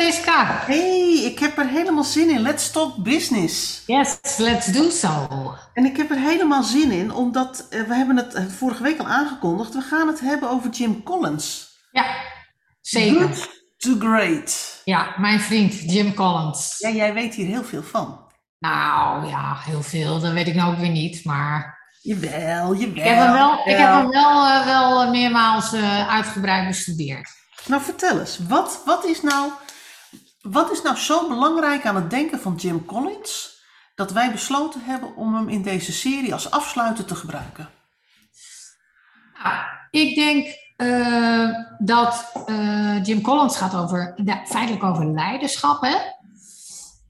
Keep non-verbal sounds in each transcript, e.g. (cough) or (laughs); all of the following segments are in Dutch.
Mariska. Hey, ik heb er helemaal zin in. Let's talk business. Yes, let's do so. En ik heb er helemaal zin in, omdat uh, we hebben het uh, vorige week al aangekondigd. We gaan het hebben over Jim Collins. Ja, zeker. Good to great. Ja, mijn vriend Jim Collins. Ja, jij weet hier heel veel van. Nou ja, heel veel. Dat weet ik nou ook weer niet, maar... Jawel, jawel. Ik heb hem wel, ik heb hem wel, uh, wel meermaals uitgebreid bestudeerd. Nou, vertel eens. Wat, wat, is nou, wat is nou zo belangrijk aan het denken van Jim Collins dat wij besloten hebben om hem in deze serie als afsluiter te gebruiken? Nou, ik denk uh, dat uh, Jim Collins gaat over, ja, feitelijk over leiderschap. Hè?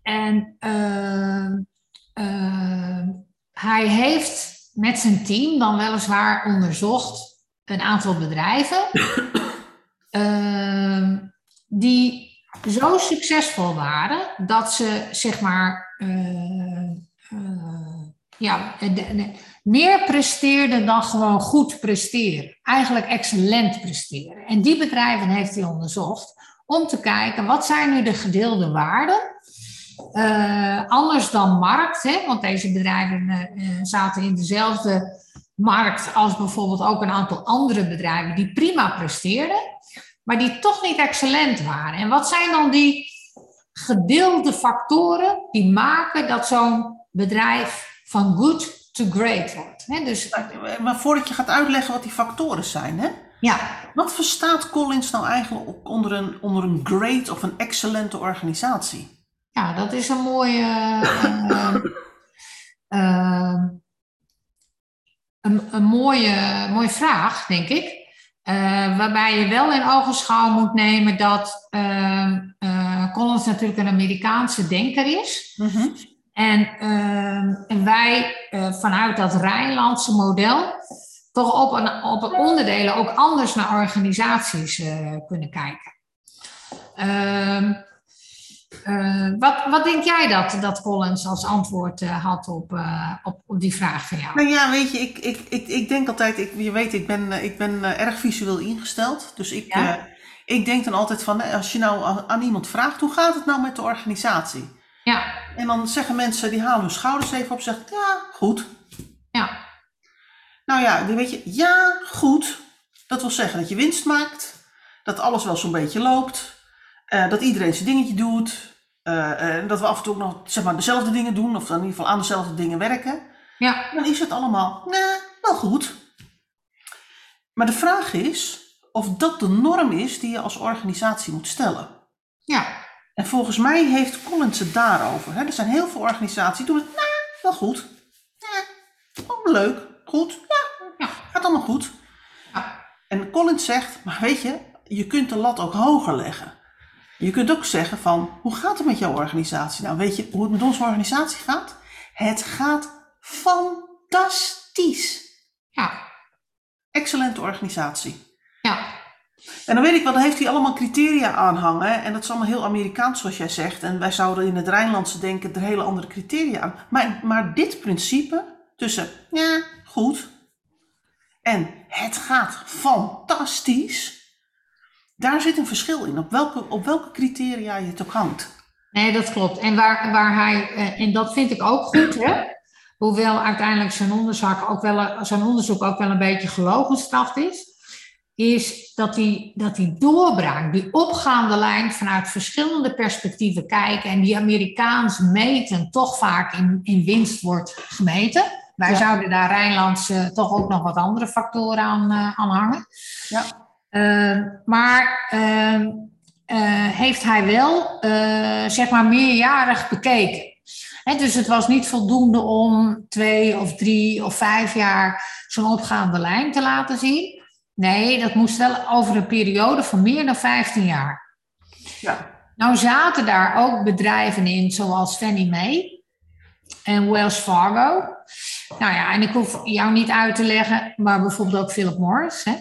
En uh, hij heeft met zijn team dan weliswaar onderzocht een aantal bedrijven. (coughs) Die zo succesvol waren dat ze zeg maar uh, uh, ja, meer presteerden dan gewoon goed presteren. Eigenlijk excellent presteren. En die bedrijven heeft hij onderzocht om te kijken wat zijn nu de gedeelde waarden. anders dan markt, hè, want deze bedrijven zaten in dezelfde markt als bijvoorbeeld ook een aantal andere bedrijven die prima presteerden maar die toch niet excellent waren. En wat zijn dan die gedeelde factoren die maken dat zo'n bedrijf van good to great wordt? He, dus, maar voordat je gaat uitleggen wat die factoren zijn, hè? Ja. Wat verstaat Collins nou eigenlijk onder een, onder een great of een excellente organisatie? Ja, dat is een mooie. Uh, uh, een, een mooie, mooie vraag, denk ik. Uh, waarbij je wel in ogenschouw moet nemen dat uh, uh, Collins natuurlijk een Amerikaanse denker is. Mm -hmm. en, en, wij vanuit dat Rijnlandse model toch op, een, op een onderdelen ook anders naar organisaties kunnen kijken. Uh, wat, wat denk jij dat, dat Collins als antwoord uh, had op, uh, op, op die vraag van jou? Nou ja, weet je, ik, ik, ik, ik denk altijd, ik, je weet, ik ben, ik ben erg visueel ingesteld. Dus ik, Ja? ik denk dan altijd van, als je nou aan iemand vraagt, hoe gaat het nou met de organisatie? Ja, En dan zeggen mensen, die halen hun schouders even op en zeggen, ja, goed. ja, Nou ja, weet je, ja, goed. Dat wil zeggen dat je winst maakt, dat alles wel zo'n beetje loopt, eh, dat iedereen zijn dingetje doet, en dat we af en toe ook nog zeg maar, dezelfde dingen doen, of in ieder geval aan dezelfde dingen werken. ja, Dan is het allemaal, nee, wel goed. Maar de vraag is of dat de norm is die je als organisatie moet stellen. ja, En volgens mij heeft Collins het daarover. Hè? Er zijn heel veel organisaties die doen het, nou, wel goed. Oh, leuk, goed, ja, Ja. gaat allemaal goed. Ja. En Collins zegt, maar weet je, je kunt de lat ook hoger leggen. Je kunt ook zeggen van, hoe gaat het met jouw organisatie? Nou, weet je hoe het met onze organisatie gaat? Het gaat fantastisch. ja, Excellente organisatie. ja, En dan weet ik wel, dan heeft hij allemaal criteria aan hangen. En dat is allemaal heel Amerikaans, zoals jij zegt. En wij zouden in het Rijnlandse denken er hele andere criteria aan. Maar, maar dit principe tussen, ja, goed. En het gaat fantastisch. Daar zit een verschil in. Op welke, op welke criteria je het ook hangt. Nee, dat klopt. En waar, waar hij, eh, en dat vind ik ook goed, hè? hoewel uiteindelijk zijn onderzoek, ook wel, zijn onderzoek ook wel een beetje gelogenstraft is, is dat hij, dat hij doorbraakt, die opgaande lijn vanuit verschillende perspectieven kijken en die Amerikaans meten toch vaak in, in winst wordt gemeten. Wij Ja. zouden daar Rijnlands eh, toch ook nog wat andere factoren aan, eh, aan hangen. Ja. Uh, maar uh, uh, heeft hij wel, uh, zeg maar, meerjarig bekeken. He, dus het was niet voldoende om twee of drie of vijf jaar zo'n opgaande lijn te laten zien. Nee, dat moest wel over een periode van meer dan 15 jaar. Ja. Nou zaten daar ook bedrijven in, zoals Fannie Mae en Wells Fargo. Nou ja, en ik hoef jou niet uit te leggen, maar bijvoorbeeld ook Philip Morris. Hè?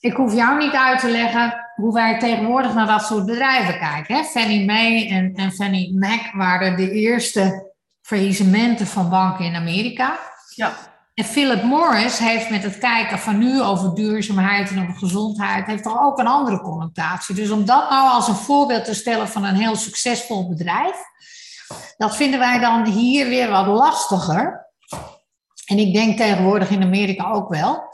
Ik hoef jou niet uit te leggen hoe wij tegenwoordig naar dat soort bedrijven kijken. Hè? Fannie Mae en, en Fannie Mac waren de eerste faillissementen van banken in Amerika. Ja. En Philip Morris heeft met het kijken van nu over duurzaamheid en over gezondheid, heeft toch ook een andere connotatie. Dus om dat nou als een voorbeeld te stellen van een heel succesvol bedrijf, dat vinden wij dan hier weer wat lastiger. En ik denk tegenwoordig in Amerika ook wel.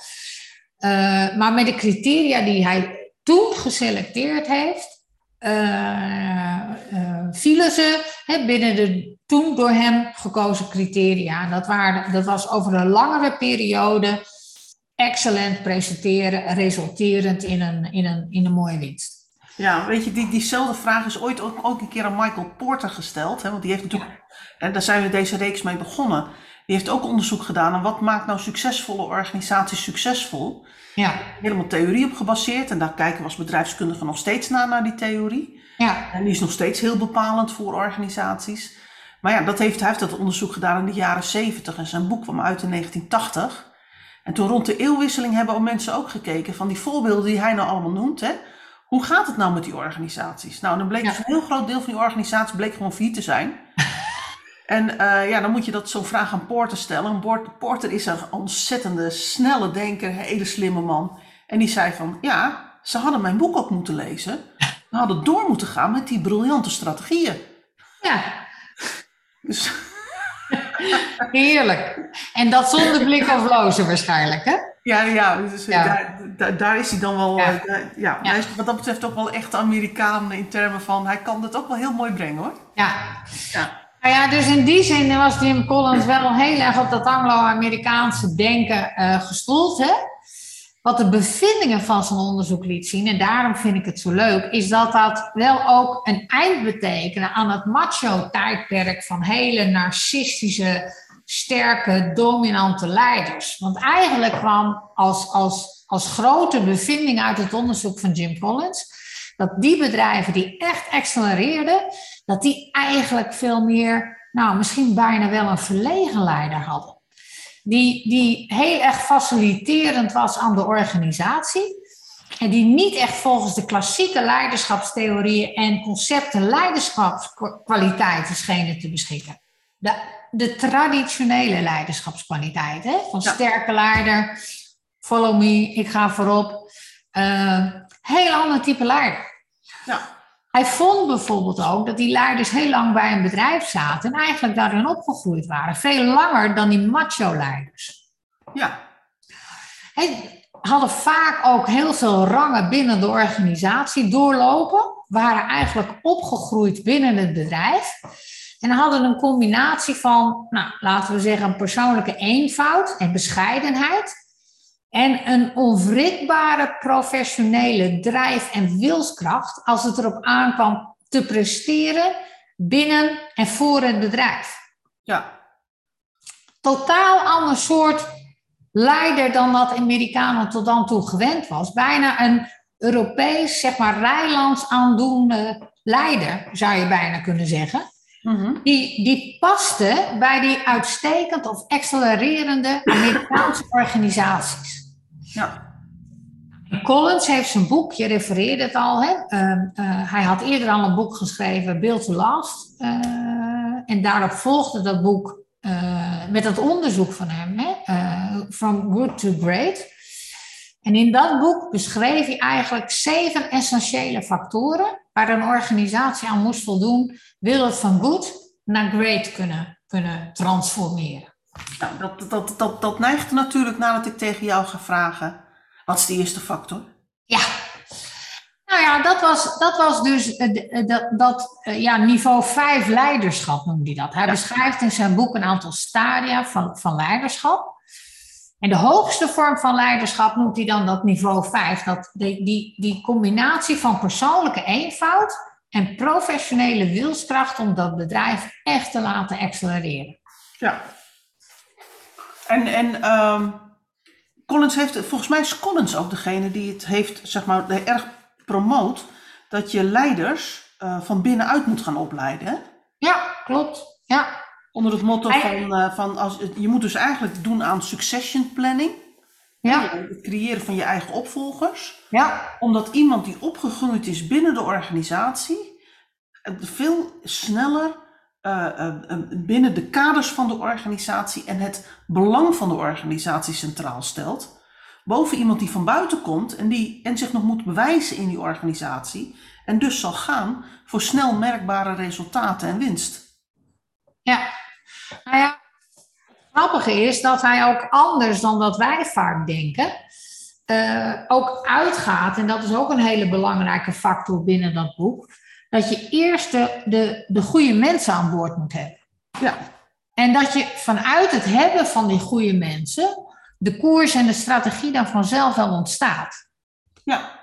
Uh, maar met de criteria die hij toen geselecteerd heeft, uh, uh, vielen ze hè, binnen de toen door hem gekozen criteria. En dat, waren, dat was over een langere periode excellent presenteren, resulterend in een, in een, in een mooie winst. Ja, weet je, die, diezelfde vraag is ooit ook, ook een keer aan Michael Porter gesteld. Hè, want die heeft natuurlijk, en daar zijn we deze reeks mee begonnen. Die heeft ook onderzoek gedaan aan wat maakt nou succesvolle organisaties succesvol. Ja. Helemaal theorie op gebaseerd. En daar kijken we als bedrijfskundigen nog steeds naar, naar die theorie. Ja. En die is nog steeds heel bepalend voor organisaties. Maar ja, dat heeft, hij heeft dat onderzoek gedaan in de jaren 70 en zijn boek kwam uit in 1980. En toen rond de eeuwwisseling hebben ook mensen ook gekeken van die voorbeelden die hij nou allemaal noemt. Hè, hoe gaat het nou met die organisaties? Nou, dan bleek dus een heel groot deel van die organisaties bleek gewoon failliet te zijn. En uh, ja, dan moet je dat zo'n vraag aan Porter stellen. Porter is een ontzettende, snelle denker, hele slimme man. En die zei van, ja, ze hadden mijn boek ook moeten lezen. We hadden door moeten gaan met die briljante strategieën. Ja. Dus... (laughs) Heerlijk. En dat zonder blik of lozen waarschijnlijk, hè? Ja, ja, dus Daar, daar, daar, is hij dan wel... Ja. Uh, ja, Hij is wat dat betreft ook wel echt Amerikaan in termen van... Hij kan het ook wel heel mooi brengen, hoor. Ja. ja. Nou ja, dus in die zin was Jim Collins wel heel erg op dat Anglo-Amerikaanse denken uh, gestoeld, hè? Wat de bevindingen van zijn onderzoek liet zien, en daarom vind ik het zo leuk, is dat dat wel ook een eind betekende aan het macho-tijdperk van hele narcistische, sterke, dominante leiders. Want eigenlijk kwam als, als, als grote bevinding uit het onderzoek van Jim Collins, dat die bedrijven die echt accelereerden, dat die eigenlijk veel meer, nou misschien bijna wel een verlegen leider hadden die, die heel erg faciliterend was aan de organisatie. En die niet echt volgens de klassieke leiderschapstheorieën en concepten leiderschapskwaliteiten schenen te beschikken. De, de traditionele leiderschapskwaliteiten, van sterke leider, follow me, ik ga voorop. Uh, heel ander type leider. Ja. Hij vond bijvoorbeeld ook dat die leiders heel lang bij een bedrijf zaten en eigenlijk daarin opgegroeid waren. Veel langer dan die macho-leiders. Ja. En hadden vaak ook heel veel rangen binnen de organisatie doorlopen, waren eigenlijk opgegroeid binnen het bedrijf. En hadden een combinatie van, nou, laten we zeggen, een persoonlijke eenvoud en bescheidenheid. En een onwrikbare professionele drijf en wilskracht als het erop aankwam te presteren binnen en voor het bedrijf. Ja. Totaal ander soort leider dan dat Amerikanen tot dan toe gewend was. Bijna een Europees, zeg maar, rijlands aandoende leider, zou je bijna kunnen zeggen. Mhm. die, die paste bij die uitstekend of accelererende Amerikaanse (clears throat) organisaties. Ja. Collins heeft zijn boek, je refereerde het al, hè? Ehm, eh, hij had eerder al een boek geschreven, Build to Last. Uh, en daarop volgde dat boek uh, met dat onderzoek van hem, hè? From Good to Great. En in dat boek beschreef hij eigenlijk zeven essentiële factoren waar een organisatie aan moest voldoen, wil het van good naar great kunnen, kunnen transformeren. Nou, dat, dat, dat, dat neigt natuurlijk nadat ik tegen jou ga vragen. Wat is de eerste factor? Ja, nou ja, dat was, dat was dus uh, dat, dat uh, ja, niveau 5 leiderschap noemde hij dat. Hij beschrijft in zijn boek een aantal stadia van, van leiderschap. En de hoogste vorm van leiderschap noemt hij dan dat niveau 5. Dat die, die, die combinatie van persoonlijke eenvoud en professionele wilskracht om dat bedrijf echt te laten accelereren. Ja, en, en um, Collins heeft, volgens mij is Collins ook degene die het heeft, zeg maar, erg promoot dat je leiders uh, van binnenuit moet gaan opleiden. Hè? Ja, klopt. Ja. Onder het motto van, uh, van als, je moet dus eigenlijk doen aan succession planning. Ja. Het creëren van je eigen opvolgers. Ja. Omdat iemand die opgegroeid is binnen de organisatie veel sneller uh, binnen de kaders van de organisatie en het belang van de organisatie centraal stelt. Boven iemand die van buiten komt en, die, en zich nog moet bewijzen in die organisatie. En dus zal gaan voor snel merkbare resultaten en winst. Ja, nou ja, grappige is dat hij ook anders dan dat wij vaak denken, uh, ook uitgaat, en dat is ook een hele belangrijke factor binnen dat boek, dat je eerst de, de, de goede mensen aan boord moet hebben. Ja. En dat je vanuit het hebben van die goede mensen de koers en de strategie dan vanzelf wel ontstaat. Ja.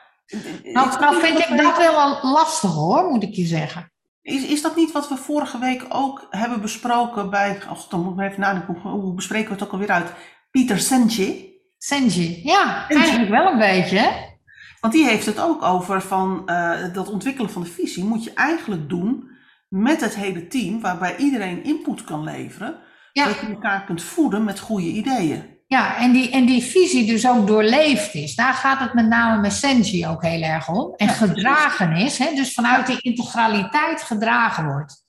Nou, nou vind ik dat wel lastig hoor, moet ik je zeggen. Is, is dat niet wat we vorige week ook hebben besproken bij, oh, dan moet ik even nadenken, hoe bespreken we het ook alweer uit? Pieter Senji. Senji, ja, eigenlijk wel een beetje. Want die heeft het ook over van uh, dat ontwikkelen van de visie moet je eigenlijk doen met het hele team, waarbij iedereen input kan leveren, ja. zodat je elkaar kunt voeden met goede ideeën. Ja, en die, en die visie dus ook doorleefd is. Daar gaat het met name met Senji ook heel erg om. En gedragen is, hè, dus vanuit die integraliteit gedragen wordt.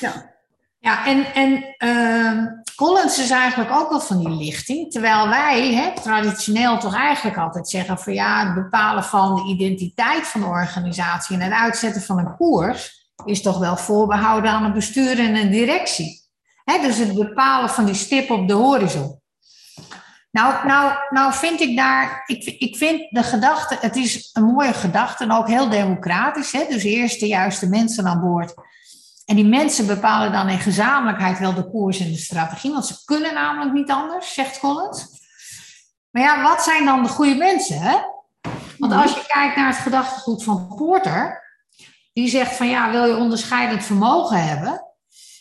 Ja. Ja, en, en uh, Collins is eigenlijk ook wel van die lichting. Terwijl wij hè, traditioneel toch eigenlijk altijd zeggen van ja, het bepalen van de identiteit van de organisatie en het uitzetten van een koers is toch wel voorbehouden aan een bestuur en een directie. Hè, dus het bepalen van die stip op de horizon. Nou, nou, nou vind ik daar, ik, ik vind de gedachte, het is een mooie gedachte en ook heel democratisch. Hè? Dus eerst de juiste mensen aan boord. En die mensen bepalen dan in gezamenlijkheid wel de koers en de strategie, want ze kunnen namelijk niet anders, zegt Collins. Maar ja, wat zijn dan de goede mensen? Hè? Want als je kijkt naar het gedachtegoed van Porter, die zegt van ja, wil je onderscheidend vermogen hebben,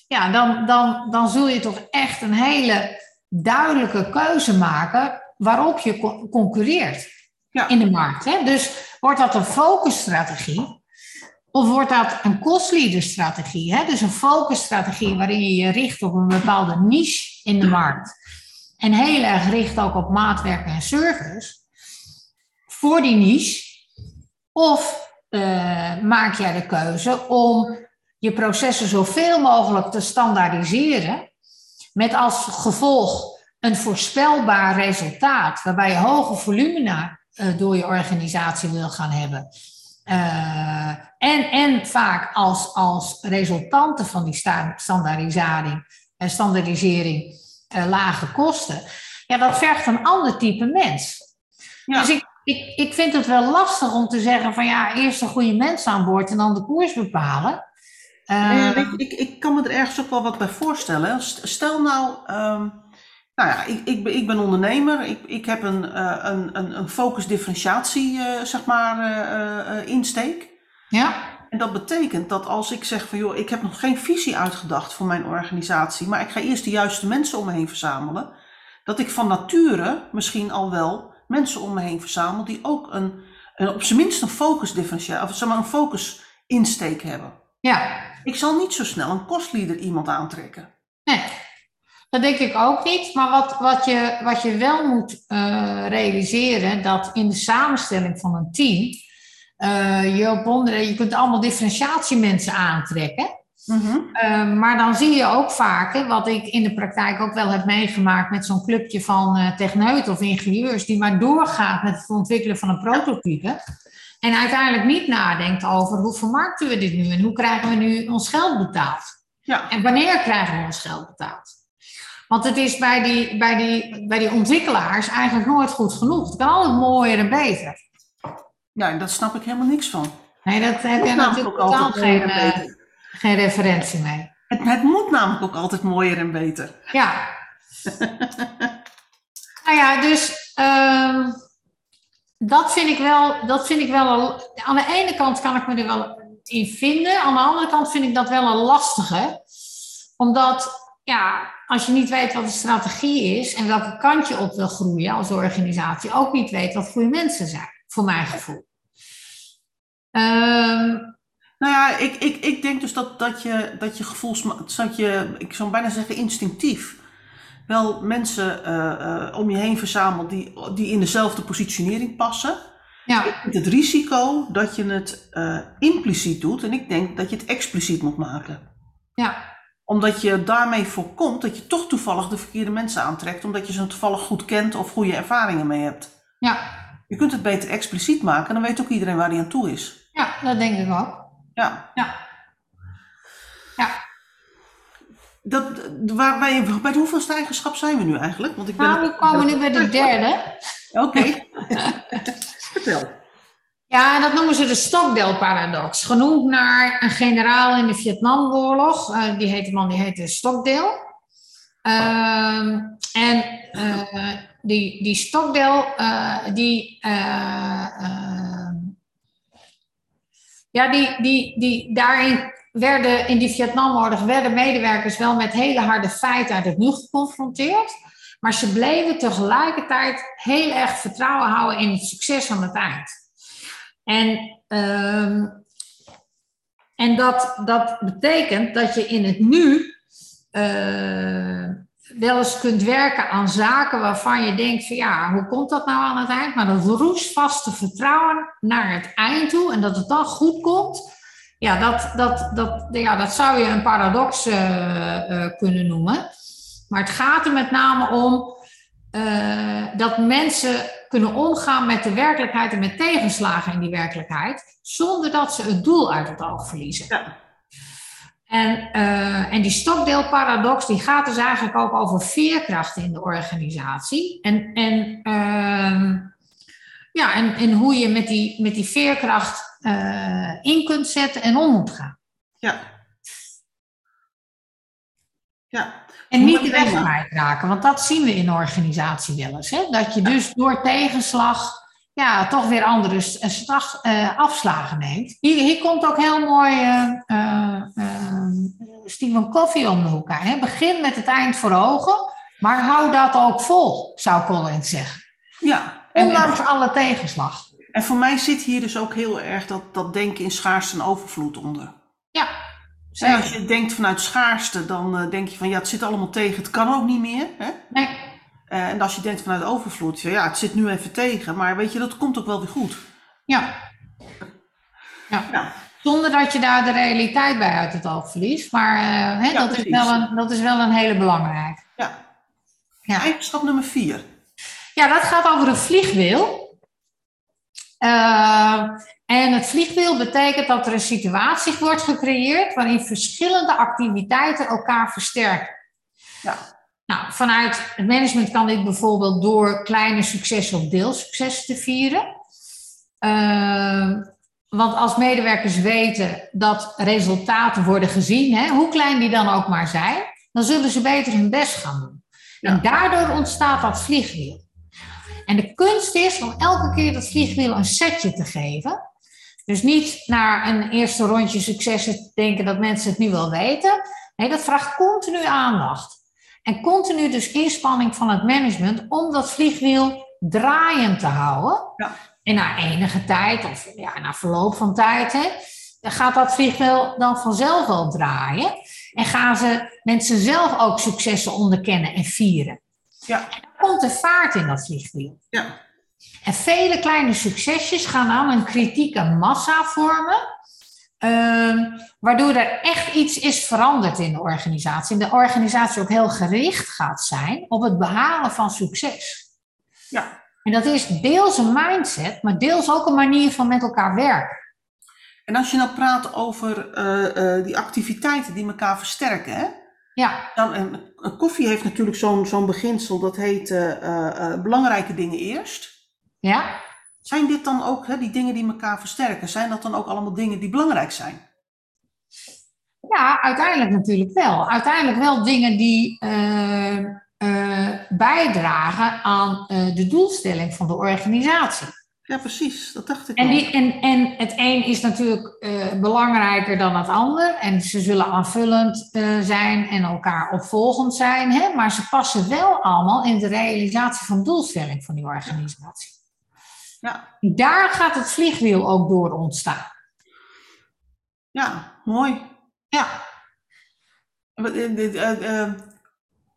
ja, dan, dan, dan zul je toch echt een hele duidelijke keuze maken waarop je concurreert ja. in de markt. Hè? Dus wordt dat een focusstrategie of wordt dat een cost strategie? Hè? Dus een focusstrategie waarin je je richt op een bepaalde niche in de markt en heel erg richt ook op maatwerk en service voor die niche. Of uh, maak jij de keuze om je processen zoveel mogelijk te standaardiseren met als gevolg een voorspelbaar resultaat, waarbij je hoge volumina uh, door je organisatie wil gaan hebben. Uh, en, en vaak als, als resultanten van die standaardisering, en standaardisering uh, lage kosten. Ja, dat vergt een ander type mens. Ja. Dus ik, ik, ik vind het wel lastig om te zeggen van ja, eerst een goede mens aan boord en dan de koers bepalen. Uh, ik, ik, ik, kan me er ergens ook wel wat bij voorstellen. Stel nou, um, nou ja, ik, ik, ben, ik ben ondernemer. Ik, ik heb een, uh, een, een, een focus differentiatie, uh, zeg maar, insteek. Ja. En dat betekent dat als ik zeg van joh, ik heb nog geen visie uitgedacht voor mijn organisatie, maar ik ga eerst de juiste mensen om me heen verzamelen, dat ik van nature misschien al wel mensen om me heen verzamel die ook een, een op zijn minst een focus differentiatie, of zeg maar een focus insteek hebben. Ja. Ik zal niet zo snel een kostleader iemand aantrekken. Nee, dat denk ik ook niet. Maar wat, wat, je, wat je wel moet uh, realiseren, dat in de samenstelling van een team, uh, je, op onder, je kunt allemaal differentiatiemensen aantrekken. Mm -hmm. uh, maar dan zie je ook vaak, wat ik in de praktijk ook wel heb meegemaakt met zo'n clubje van uh, techneuten of ingenieurs, die maar doorgaat met het ontwikkelen van een prototype. En uiteindelijk niet nadenkt over hoe vermarkten we dit nu en hoe krijgen we nu ons geld betaald. Ja. En wanneer krijgen we ons geld betaald? Want het is bij die, bij, die, bij die ontwikkelaars eigenlijk nooit goed genoeg. Het kan altijd mooier en beter. En daar snap ik helemaal niks van. Nee, dat heb je natuurlijk totaal geen, uh, geen referentie mee. Het, het, moet namelijk ook altijd mooier en beter. Ja. (laughs) nou ja, dus... Uh, dat vind ik wel, dat vind ik wel. Aan de ene kant kan ik me er wel in vinden. Aan de andere kant vind ik dat wel een lastige. Omdat, ja, als je niet weet wat de strategie is en welke kant je op wil groeien als organisatie, ook niet weet wat goede mensen zijn, voor mijn gevoel. Um, nou ja, ik, ik, ik denk dus dat, dat je, dat je gevoels, dat je, ik zou bijna zeggen instinctief, wel mensen uh, om je heen verzamelt die, die in dezelfde positionering passen. Ja. Het risico dat je het uh, impliciet doet en ik denk dat je het expliciet moet maken. Ja. Omdat je daarmee voorkomt dat je toch toevallig de verkeerde mensen aantrekt, omdat je ze toevallig goed kent of goede ervaringen mee hebt. Ja, Je kunt het beter expliciet maken, dan weet ook iedereen waar hij aan toe is. ja dat denk ik ook. Ja. Ja. Ja. Dat, waar, bij, bij de hoeveelste eigenschap zijn we nu eigenlijk? Want ik ben Nou, we komen nu bij de derde. Oké. (laughs) Vertel. Ja, dat noemen ze de Stockdale-paradox. Genoemd naar een generaal in de Vietnamoorlog. Eh, die heette man, die heette Stockdale. Ehm, en eh, die, die Stockdale, eh, die, ja, die, die, die, daarin werden in die Vietnamoorlog werden medewerkers wel met hele harde feiten uit het nu geconfronteerd. Maar ze bleven tegelijkertijd heel erg vertrouwen houden in het succes aan het eind. En, ehm, en dat, dat betekent dat je in het nu eh, wel eens kunt werken aan zaken waarvan je denkt van ja, hoe komt dat nou aan het eind? Maar dat roestvaste vertrouwen naar het eind toe en dat het dan goed komt, ja, dat, dat, dat, ja, dat zou je een paradox eh, eh, kunnen noemen. Maar het gaat er met name om eh, dat mensen kunnen omgaan met de werkelijkheid en met tegenslagen in die werkelijkheid, zonder dat ze het doel uit het oog verliezen. Ja. En, en die Stockdale-paradox die gaat dus eigenlijk ook over veerkracht in de organisatie. En, en, ehm, ja, en, en hoe je met die, met die veerkracht eh, in kunt zetten en om moet gaan. Ja. Ja. En niet de weg kwijtraken, want dat zien we in de organisatie wel eens. Hè? Dat je dus door tegenslag ja, toch weer andere eh, slag- eh, afslagen neemt. Hier, hier komt ook heel mooi eh, Stephen Covey om de hoek aan. Hè? Begin met het eind voor ogen, maar hou dat ook vol, zou Collins zeggen. Ja. En, Ondanks alle tegenslag. En voor mij zit hier dus ook heel erg dat, dat denken in schaarste en overvloed onder. Ja, En als zeker. je denkt vanuit schaarste, dan eh, denk je van ja, het zit allemaal tegen, het kan ook niet meer. Hè? Nee, Eh, en als je denkt vanuit overvloed, ja, het zit nu even tegen, maar weet je, dat komt ook wel weer goed. ja. ja. Ja, Zonder dat je daar de realiteit bij uit het oog verliest. Maar eh, hè, Ja, dat, is wel een, dat is wel een hele belangrijke. ja. Ja. Eigenschap nummer vier. Ja, dat gaat over een vliegwiel. Eh, en het vliegwiel betekent dat er een situatie wordt gecreëerd waarin verschillende activiteiten elkaar versterken. Ja. Nou, vanuit het management kan dit bijvoorbeeld door kleine successen of deelsuccessen te vieren. Eh, want als medewerkers weten dat resultaten worden gezien, hè, hoe klein die dan ook maar zijn, dan zullen ze beter hun best gaan doen. Ja. En daardoor ontstaat dat vliegwiel. En de kunst is om elke keer dat vliegwiel een setje te geven. Dus niet naar een eerste rondje successen te denken dat mensen het nu wel weten. Nee, dat vraagt continu aandacht. En continu dus inspanning van het management om dat vliegwiel draaiend te houden. Ja. En na enige tijd, of ja, na verloop van tijd, hè, gaat dat vliegwiel dan vanzelf wel draaien. En gaan ze mensen zelf ook successen onderkennen en vieren. Ja, Dan komt er vaart in dat vliegwiel. ja, En vele kleine succesjes gaan dan een kritieke massa vormen. ehm, waardoor er echt iets is veranderd in de organisatie. En de organisatie ook heel gericht gaat zijn op het behalen van succes. ja. En dat is deels een mindset, maar deels ook een manier van met elkaar werken. En als je nou praat over eh, eh, die activiteiten die elkaar versterken, hè? Ja, Dan, een, een koffie heeft natuurlijk zo'n zo'n beginsel, dat heet eh, eh, eh, belangrijke dingen eerst. ja. Zijn dit dan ook, hè, die dingen die elkaar versterken, zijn dat dan ook allemaal dingen die belangrijk zijn? Ja, uiteindelijk natuurlijk wel. Uiteindelijk wel dingen die bijdragen aan de doelstelling van de organisatie. Ja, precies, dat dacht ik En, die, en, en het een is natuurlijk eh, belangrijker dan het ander. En ze zullen aanvullend eh, zijn en elkaar opvolgend zijn. Hè? Maar ze passen wel allemaal in de realisatie van doelstelling van die organisatie. Ja, Daar gaat het vliegwiel ook door ontstaan. ja, mooi. Ja, Eh,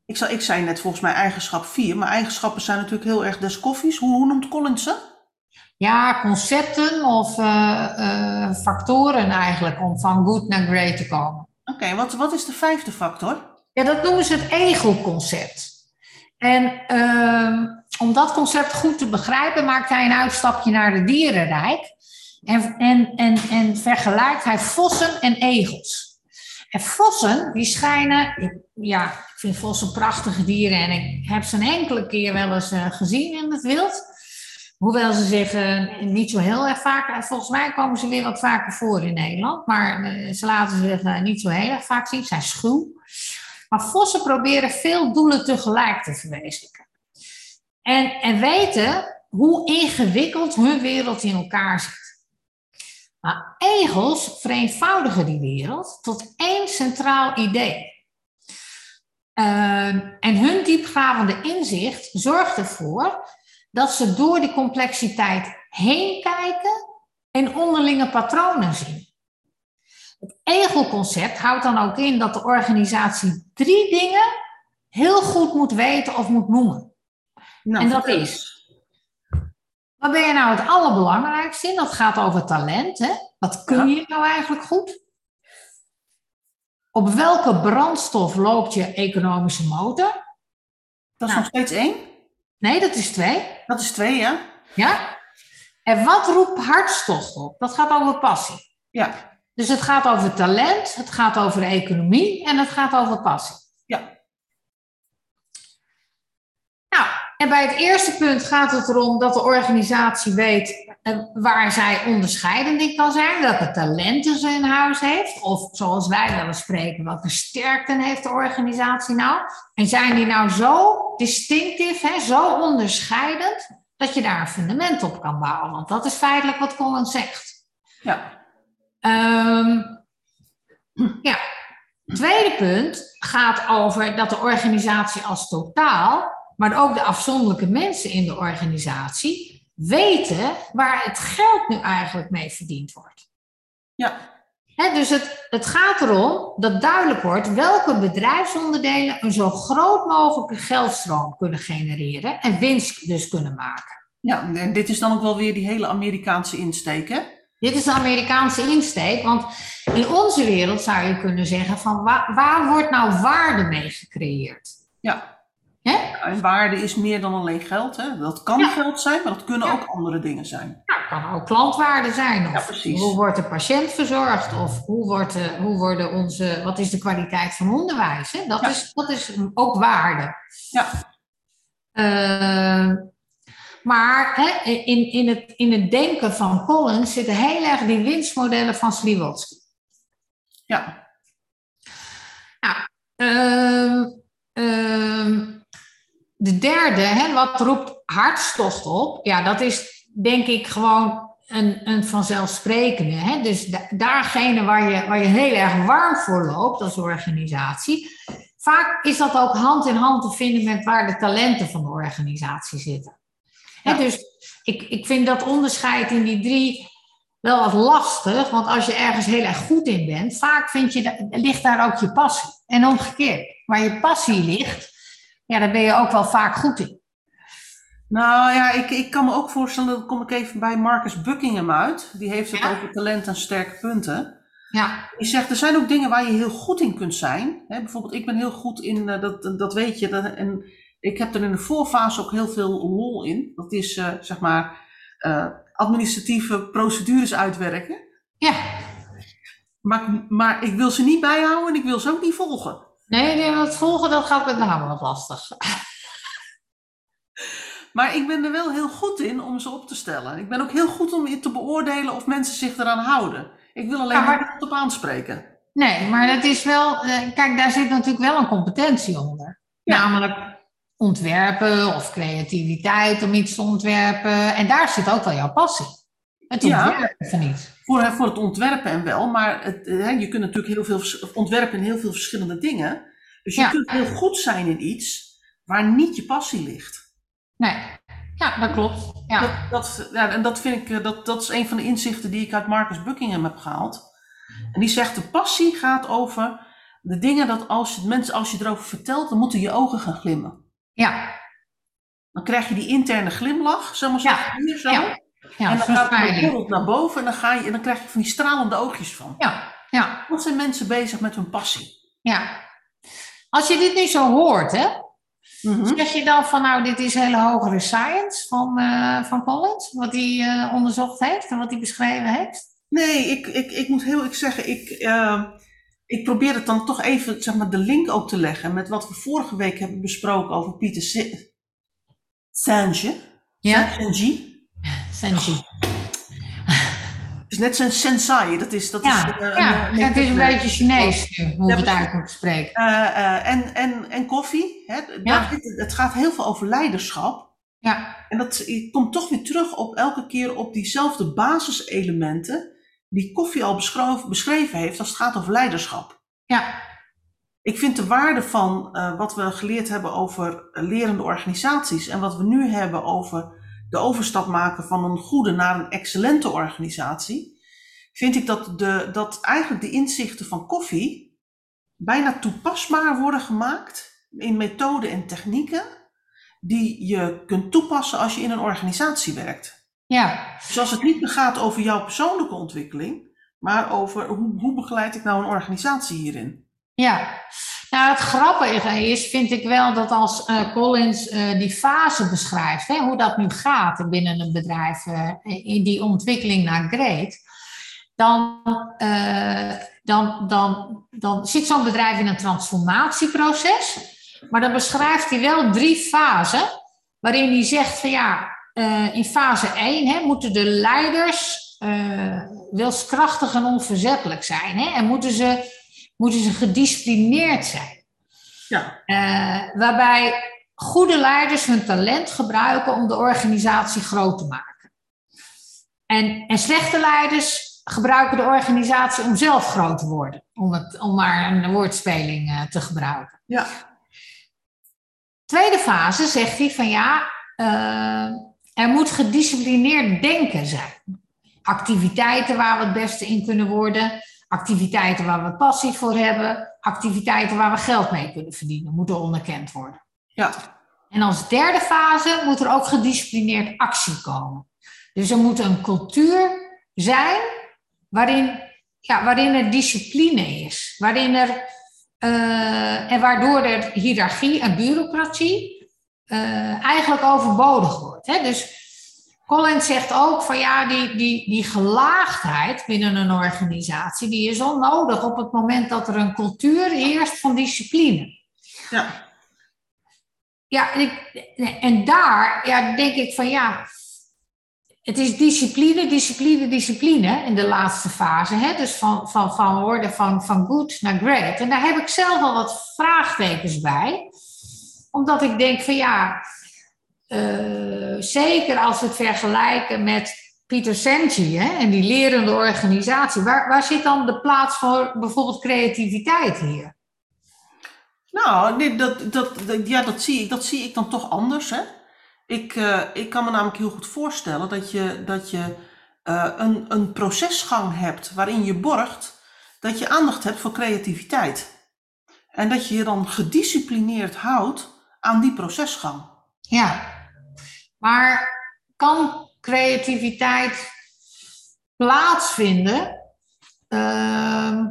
ik zei net volgens mij eigenschap 4, maar eigenschappen zijn natuurlijk heel erg des koffies. Hoe, hoe noemt Collins ze? Ja concepten of eh, eh, factoren eigenlijk om van good naar great te komen. Oké. Wat, wat is de vijfde factor? Ja, dat noemen ze het egelconcept. En ehm, om dat concept goed te begrijpen, maakt hij een uitstapje naar de dierenrijk. En, en, en, en vergelijkt hij vossen en egels. En vossen, die schijnen, ja, ik vind vossen prachtige dieren en ik heb ze een enkele keer wel eens uh, gezien in het wild. Hoewel ze zich uh, niet zo heel erg vaak, volgens mij komen ze weer wat vaker voor in Nederland, maar uh, ze laten zich niet zo heel erg vaak zien, zijn schuw. Maar vossen proberen veel doelen tegelijk te verwezenlijken. En, en weten hoe ingewikkeld hun wereld in elkaar zit. Maar egels vereenvoudigen die wereld tot één centraal idee. Uh, en hun diepgravende inzicht zorgt ervoor dat ze door die complexiteit heen kijken en onderlinge patronen zien. Het egelconcept houdt dan ook in dat de organisatie drie dingen heel goed moet weten of moet noemen. Nou, en dat is wat ben je nou het allerbelangrijkste in? Dat gaat over talent. Hè? Wat kun je nou eigenlijk goed? Op welke brandstof loopt je economische motor? Dat is nou. nog steeds één? Nee, dat is twee. Dat is twee, ja. Ja. En wat roept hartstocht op? Dat gaat over passie. Ja. Dus het gaat over talent, het gaat over economie en het gaat over passie. Ja. En bij het eerste punt gaat het erom dat de organisatie weet eh, waar zij onderscheidend in kan zijn, welke talenten ze in huis heeft, of zoals wij wel eens spreken, welke sterkten heeft de organisatie nou? En zijn die nou zo distinctief, hè, zo onderscheidend, dat je daar een fundament op kan bouwen? Want dat is feitelijk wat Collins zegt. Ja. Um, ja. Tweede punt gaat over dat de organisatie als totaal maar ook de afzonderlijke mensen in de organisatie weten waar het geld nu eigenlijk mee verdiend wordt. Ja. dus het, het gaat erom dat duidelijk wordt welke bedrijfsonderdelen een zo groot mogelijke geldstroom kunnen genereren en winst dus kunnen maken. Ja, en dit is dan ook wel weer die hele Amerikaanse insteek, hè? Dit is de Amerikaanse insteek, want in onze wereld zou je kunnen zeggen van waar, waar wordt nou waarde mee gecreëerd? Ja. En waarde is meer dan alleen geld. Hè? Dat kan geld zijn, maar dat kunnen ook andere dingen zijn. Ja, het kan ook klantwaarde zijn. Of hoe wordt de patiënt verzorgd? Of hoe, wordt de, hoe worden onze, wat is de kwaliteit van onderwijs? Hè? Dat, is, dat is ook waarde. Ja. Uh, maar hè, in, in, het, in het denken van Collins zitten heel erg die winstmodellen van Sliwotsky. Ja. Nou, uh, uh, de derde, hè, wat roept hartstocht op? Ja, dat is denk ik gewoon een, een vanzelfsprekende. Hè? Dus da daargene waar je, waar je heel erg warm voor loopt als organisatie. Vaak is dat ook hand in hand te vinden met waar de talenten van de organisatie zitten. Hè, dus ik, ik vind dat onderscheid in die drie wel wat lastig, want als je ergens heel erg goed in bent, vaak vind je, ligt daar ook je passie. En omgekeerd, waar je passie ligt, ja, daar ben je ook wel vaak goed in. Nou ja, ik, ik kan me ook voorstellen, dat kom ik even bij Marcus Buckingham uit. Die heeft het over talent en sterke punten. Ja. Die zegt, er zijn ook dingen waar je heel goed in kunt zijn. bijvoorbeeld, ik ben heel goed in, uh, dat, dat weet je, dat, en ik heb er in de voorfase ook heel veel lol in. Dat is, uh, zeg maar, uh, administratieve procedures uitwerken. Ja. Maar, maar ik wil ze niet bijhouden en ik wil ze ook niet volgen. Nee, het volgen dat gaat met name wat lastig. (laughs) Maar ik ben er wel heel goed in om ze op te stellen. Ik ben ook heel goed om te beoordelen of mensen zich eraan houden. Ik wil alleen ja, maar... niet op aanspreken. Nee, maar dat is wel... Eh, kijk, daar zit natuurlijk wel een competentie onder. Namelijk ontwerpen of creativiteit om iets te ontwerpen. En daar zit ook wel jouw passie. Het ontwerpen ja, van iets. Voor, voor het ontwerpen en wel, maar het, je kunt natuurlijk heel veel ontwerpen in heel veel verschillende dingen. Dus je kunt heel goed zijn in iets waar niet je passie ligt. Nee, ja, dat klopt. Ja. Dat, dat, ja, en dat vind ik, eh, dat, dat is een van de inzichten die ik uit Marcus Buckingham heb gehaald. En die zegt, de passie gaat over de dingen dat als je, mensen, als je erover vertelt, dan moeten je ogen gaan glimmen. Ja. Dan krijg je die interne glimlach, zeg maar zo, ja. zo. Ja. Ja, en dan gaat het bijvoorbeeld naar boven en dan, ga je, en dan krijg je van die stralende oogjes van. Ja, ja, Wat zijn mensen bezig met hun passie? ja. Als je dit nu zo hoort, hè, Mhm. zeg je dan van nou, dit is hele hogere science van, eh, van Collins, wat hij eh, onderzocht heeft en wat hij beschreven heeft? Nee, ik, ik, ik moet heel eerlijk zeggen, ik, eh, ik probeer het dan toch even zeg maar, de link ook te leggen met wat we vorige week hebben besproken over Pieter Senge. Ja. Het is net zijn sensai. Dat is, dat Ja, is, eh, ja, een- het is een beetje Chinees nu, hoe we het uit moeten spreken. Eh, eh, en, en, en koffie. Hè? Daar zit- het gaat heel veel over leiderschap. Ja, En dat komt toch weer terug op elke keer op diezelfde basiselementen die koffie al beschreven, beschreven heeft als het gaat over leiderschap. ja, Ik vind de waarde van eh, wat we geleerd hebben over eh, lerende organisaties en wat we nu hebben over de overstap maken van een goede naar een excellente organisatie, vind ik dat, de, dat eigenlijk de inzichten van koffie bijna toepasbaar worden gemaakt in methoden en technieken die je kunt toepassen als je in een organisatie werkt. ja, Dus als het niet meer gaat over jouw persoonlijke ontwikkeling, maar over hoe, hoe begeleid ik nou een organisatie hierin? ja. Nou, het grappige is, vind ik wel, dat als eh, Collins eh, die fase beschrijft, hè, hoe dat nu gaat binnen een bedrijf, eh, in die ontwikkeling naar great, dan, dan, dan, dan zit zo'n bedrijf in een transformatieproces. Maar dan beschrijft hij wel drie fasen, waarin hij zegt van ja, in fase 1 hè, moeten de leiders wilskrachtig en onverzettelijk zijn. Hè, en moeten ze, moeten ze gedisciplineerd zijn. Ja, Eh, waarbij goede leiders hun talent gebruiken om de organisatie groot te maken. En, en slechte leiders gebruiken de organisatie om zelf groot te worden. Om, het, om maar een woordspeling eh, te gebruiken. ja, Tweede fase zegt hij van ja, eh, er moet gedisciplineerd denken zijn. Activiteiten waar we het beste in kunnen worden, activiteiten waar we passie voor hebben, activiteiten waar we geld mee kunnen verdienen, moeten onderkend worden. ja. En als derde fase moet er ook gedisciplineerd actie komen. Dus er moet een cultuur zijn waarin, ja, waarin er discipline is, waarin er, eh, en waardoor er hiërarchie en bureaucratie eh, eigenlijk overbodig wordt. Hè? Dus Collins zegt ook van ja, die, die, die gelaagdheid binnen een organisatie, die is onnodig op het moment dat er een cultuur heerst van discipline. ja. Ja, en, ik, en daar ja, denk ik van ja, het is discipline, discipline, discipline in de laatste fase. Hè? Dus van, van, van worden van, van good naar great. En daar heb ik zelf al wat vraagtekens bij. Omdat ik denk van ja, eh, zeker als we het vergelijken met Pieter Senji hè, en die lerende organisatie. Waar, waar zit dan de plaats voor bijvoorbeeld creativiteit hier? Nou, nee, dat, dat, dat- ja, dat, zie ik, dat zie ik dan toch anders. Hè? Ik, eh, ik kan me namelijk heel goed voorstellen dat je, dat je eh, een, een procesgang hebt waarin je borgt dat je aandacht hebt voor creativiteit. En dat je je dan gedisciplineerd houdt aan die procesgang. Ja, maar kan creativiteit plaatsvinden ehm,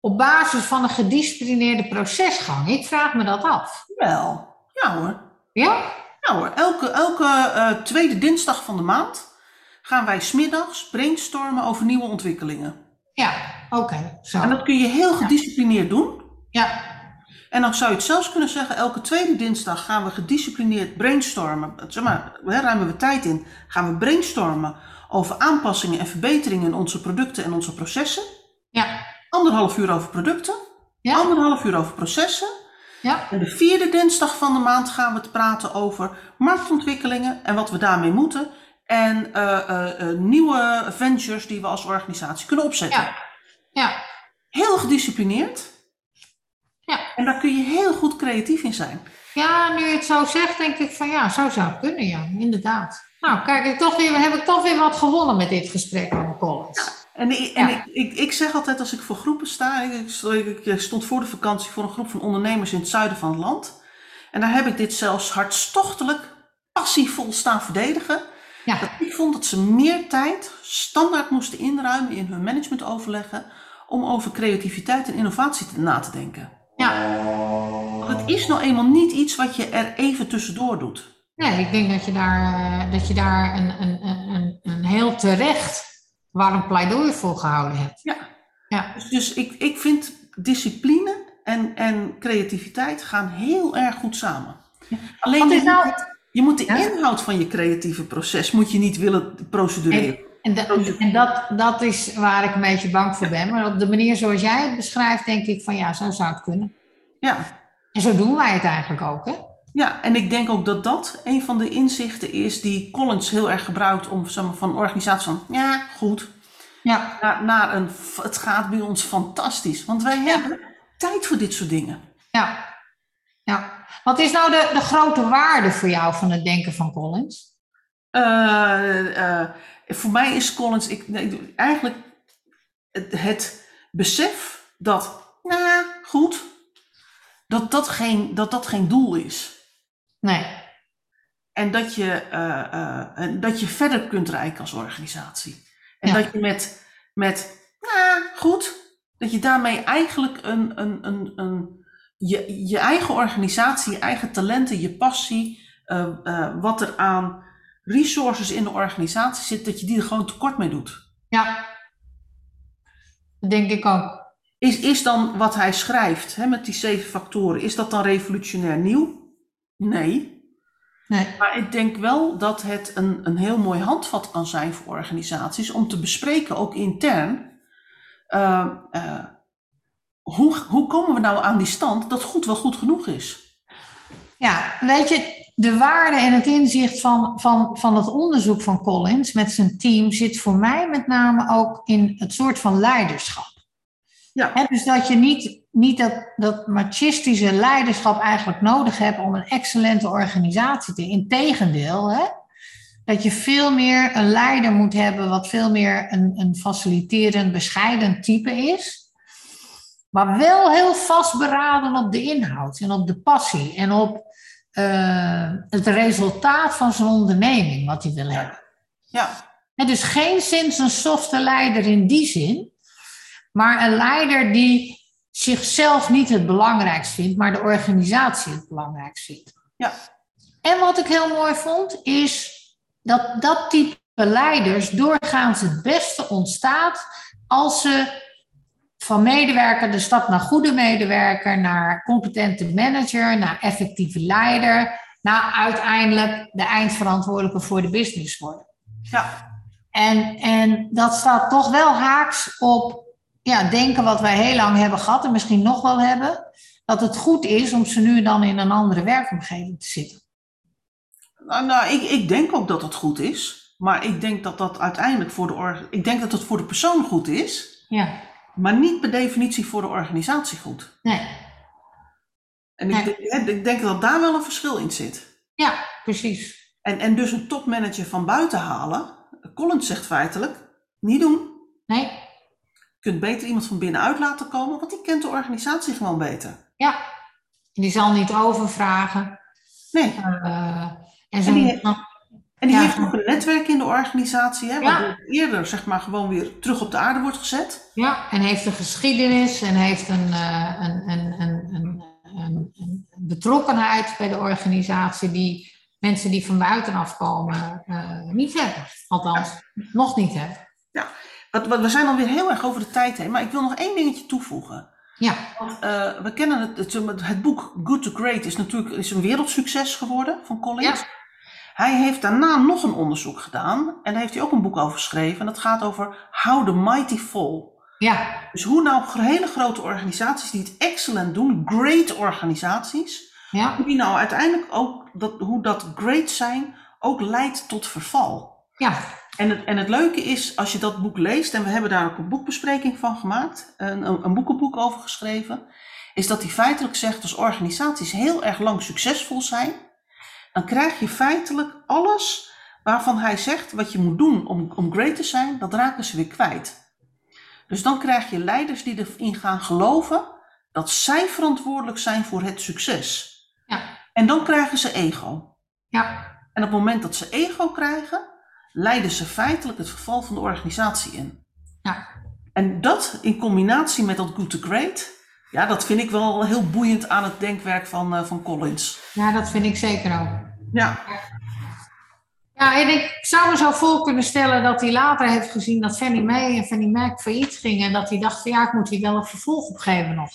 op basis van een gedisciplineerde procesgang? Ik vraag me dat af. Wel, ja hoor. Ja? Ja hoor, elke, elke eh, tweede dinsdag van de maand gaan wij smiddags brainstormen over nieuwe ontwikkelingen. Ja, oké. En dat kun je heel gedisciplineerd doen. Ja, En dan zou je het zelfs kunnen zeggen, elke tweede dinsdag gaan we gedisciplineerd brainstormen. Zeg maar, hè, ruimen we tijd in. Gaan we brainstormen over aanpassingen en verbeteringen in onze producten en onze processen. ja, Anderhalf uur over producten. ja, Anderhalf uur over processen. ja, En de vierde dinsdag van de maand gaan we het praten over marktontwikkelingen en wat we daarmee moeten. En eh, eh, eh, nieuwe ventures die we als organisatie kunnen opzetten. ja, ja, Heel gedisciplineerd. Ja. En daar kun je heel goed creatief in zijn. ja. Nu je het zo zegt, denk ik van ja, zo zou het kunnen, ja, inderdaad. Nou, kijk, ik toch weer, heb ik toch weer wat gewonnen met dit gesprek over Collins. En, ik, en Ja. ik, ik, ik zeg altijd als ik voor groepen sta, ik, stond voor de vakantie voor een groep van ondernemers in het zuiden van het land. En daar heb ik dit zelfs hartstochtelijk, passievol staan verdedigen. Ja. Dat ik vond dat ze meer tijd standaard moesten inruimen in hun managementoverleggen om over creativiteit en innovatie na te denken. Ja. Want het is nou eenmaal niet iets wat je er even tussendoor doet. Nee, ik denk dat je daar, eh, dat je daar een, een, een, een heel terecht warm pleidooi voor gehouden hebt. Ja. Ja. Dus, dus ik, ik vind discipline en, en creativiteit gaan heel erg goed samen. Alleen je, nou- moet, je moet de Ja? inhoud van je creatieve proces moet je niet willen procedureren. En, en dat, dat is waar ik een beetje bang voor ben. Maar op de manier zoals jij het beschrijft, denk ik van ja, zo zou het kunnen. Ja. En zo doen wij het eigenlijk ook, hè? ja, en ik denk ook dat dat een van de inzichten is die Collins heel erg gebruikt om van organisatie van ja, goed, Ja. naar, naar een het gaat bij ons fantastisch. Want wij hebben tijd voor dit soort dingen. Ja. ja. Wat is nou de, de grote waarde voor jou van het denken van Collins? Eh, eh, voor mij is Collins ik, nee, eigenlijk het, het besef dat, nou goed, dat dat, geen, dat dat geen doel is. Nee. En dat je, eh, eh, dat je verder kunt reiken als organisatie. En Ja. dat je met, met nou goed, dat je daarmee eigenlijk een, een, een, een, je, je eigen organisatie, je eigen talenten, je passie, eh, wat er aan resources in de organisatie zit, dat je die er gewoon tekort mee doet. Ja. Dat denk ik ook. Is, is dan wat hij schrijft hè, met die zeven factoren, is dat dan revolutionair nieuw? Nee. Nee. Maar ik denk wel dat het een, een heel mooi handvat kan zijn voor organisaties om te bespreken, ook intern. eh, eh, hoe, hoe komen we nou aan die stand dat goed wel goed genoeg is? Ja, weet je, de waarde en het inzicht van, van, van het onderzoek van Collins met zijn team zit voor mij met name ook in het soort van leiderschap. Ja. Dus dat je niet, niet dat, dat machistische leiderschap eigenlijk nodig hebt om een excellente organisatie te. Integendeel, hè, dat je veel meer een leider moet hebben wat veel meer een, een faciliterend, bescheiden type is. Maar wel heel vastberaden op de inhoud en op de passie en op eh, het resultaat van zijn onderneming wat hij wil hebben. Ja, En dus geen sinds een softe leider in die zin, maar een leider die zichzelf niet het belangrijkst vindt, maar de organisatie het belangrijkst vindt. ja, En wat ik heel mooi vond, is dat dat type leiders doorgaans het beste ontstaat als ze van medewerker de stap naar goede medewerker, naar competente manager, naar effectieve leider, naar uiteindelijk de eindverantwoordelijke voor de business worden. ja, En, en dat staat toch wel haaks op ja, denken wat wij heel lang hebben gehad en misschien nog wel hebben. Dat het goed is om ze nu dan in een andere werkomgeving te zitten. Nou, nou ik, ik denk ook dat het goed is. Maar ik denk dat dat uiteindelijk voor de, ik denk dat het voor de persoon goed is. Ja, Maar niet per definitie voor de organisatie goed. nee. En ik, denk- ik denk dat daar wel een verschil in zit. Ja, precies. En, en dus een topmanager van buiten halen. Collins zegt feitelijk, niet doen. Nee, Je kunt beter iemand van binnenuit laten komen, want die kent de organisatie gewoon beter. ja. En die zal niet overvragen. Nee. Eh, en En die- zo, En die Ja. heeft ook een netwerk in de organisatie, hè, Ja. waardoor eerder zeg maar, gewoon weer terug op de aarde wordt gezet. ja, en heeft een geschiedenis en heeft een, eh, een, een, een, een, betrokkenheid bij de organisatie die mensen die van buitenaf komen eh, niet hebben. Althans, nog niet hebben. Wat, wat, we zijn alweer heel erg over de tijd heen, maar ik wil nog één dingetje toevoegen. Ja, Want eh, we kennen het, het, het boek Good to Great is natuurlijk is een wereldsucces geworden van Collins. Hij heeft daarna nog een onderzoek gedaan en daar heeft hij ook een boek over geschreven. En dat gaat over How the Mighty Fall. ja, Dus hoe nou hele grote organisaties die het excellent doen, great organisaties, ja, hoe die nou uiteindelijk ook, dat, hoe dat great zijn ook leidt tot verval. ja, En het, en het leuke is, als je dat boek leest, en we hebben daar ook een boekbespreking van gemaakt, een, een, een boekenboek over geschreven, is dat hij feitelijk zegt, als organisaties heel erg lang succesvol zijn, dan krijg je feitelijk alles waarvan hij zegt, wat je moet doen om, om great te zijn, dat raken ze weer kwijt. Dus dan krijg je leiders die erin gaan geloven dat zij verantwoordelijk zijn voor het succes. ja, En dan krijgen ze ego. ja, En op het moment dat ze ego krijgen, leidden ze feitelijk het verval van de organisatie in. Ja. En dat in combinatie met dat good to great, ja, dat vind ik wel heel boeiend aan het denkwerk van, uh, van Collins. Ja, dat vind ik zeker ook. Ja. Ja, en ik zou me zo voor kunnen stellen dat hij later heeft gezien dat Fannie Mae en Fannie Mac failliet gingen. En dat hij dacht van ja, ik moet hier wel een vervolg op geven nog.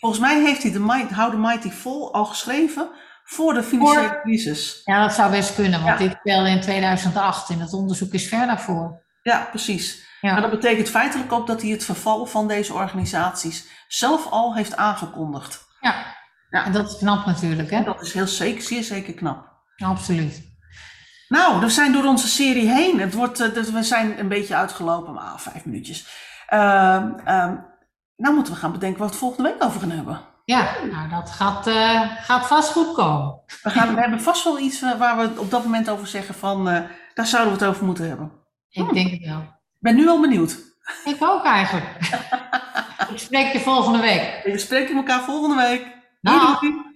Volgens mij heeft hij de Might, How the Mighty Fall al geschreven voor de financiële voor... crisis. Ja, dat zou best kunnen, want ja. dit speelde in 2008 en het onderzoek is ver daarvoor. Ja, precies. Ja. Maar dat betekent feitelijk ook dat hij het verval van deze organisaties zelf al heeft aangekondigd. Ja, ja. en dat is knap natuurlijk. Hè? En dat is heel zeker, zeer zeker knap. Absoluut. Nou, we zijn door onze serie heen. Het wordt, we zijn een beetje uitgelopen, maar ah, vijf minuutjes. Uh, uh, nou moeten we gaan bedenken wat we volgende week over gaan hebben. Ja, nou dat gaat, uh, gaat vast goed komen. We, gaan, we hebben vast wel iets waar we op dat moment over zeggen van, daar zouden we het over moeten hebben. Ik denk het wel. Ik ben nu al benieuwd. Ik ook eigenlijk. (laughs) Ik spreek je volgende week. We spreken elkaar volgende week. Doei.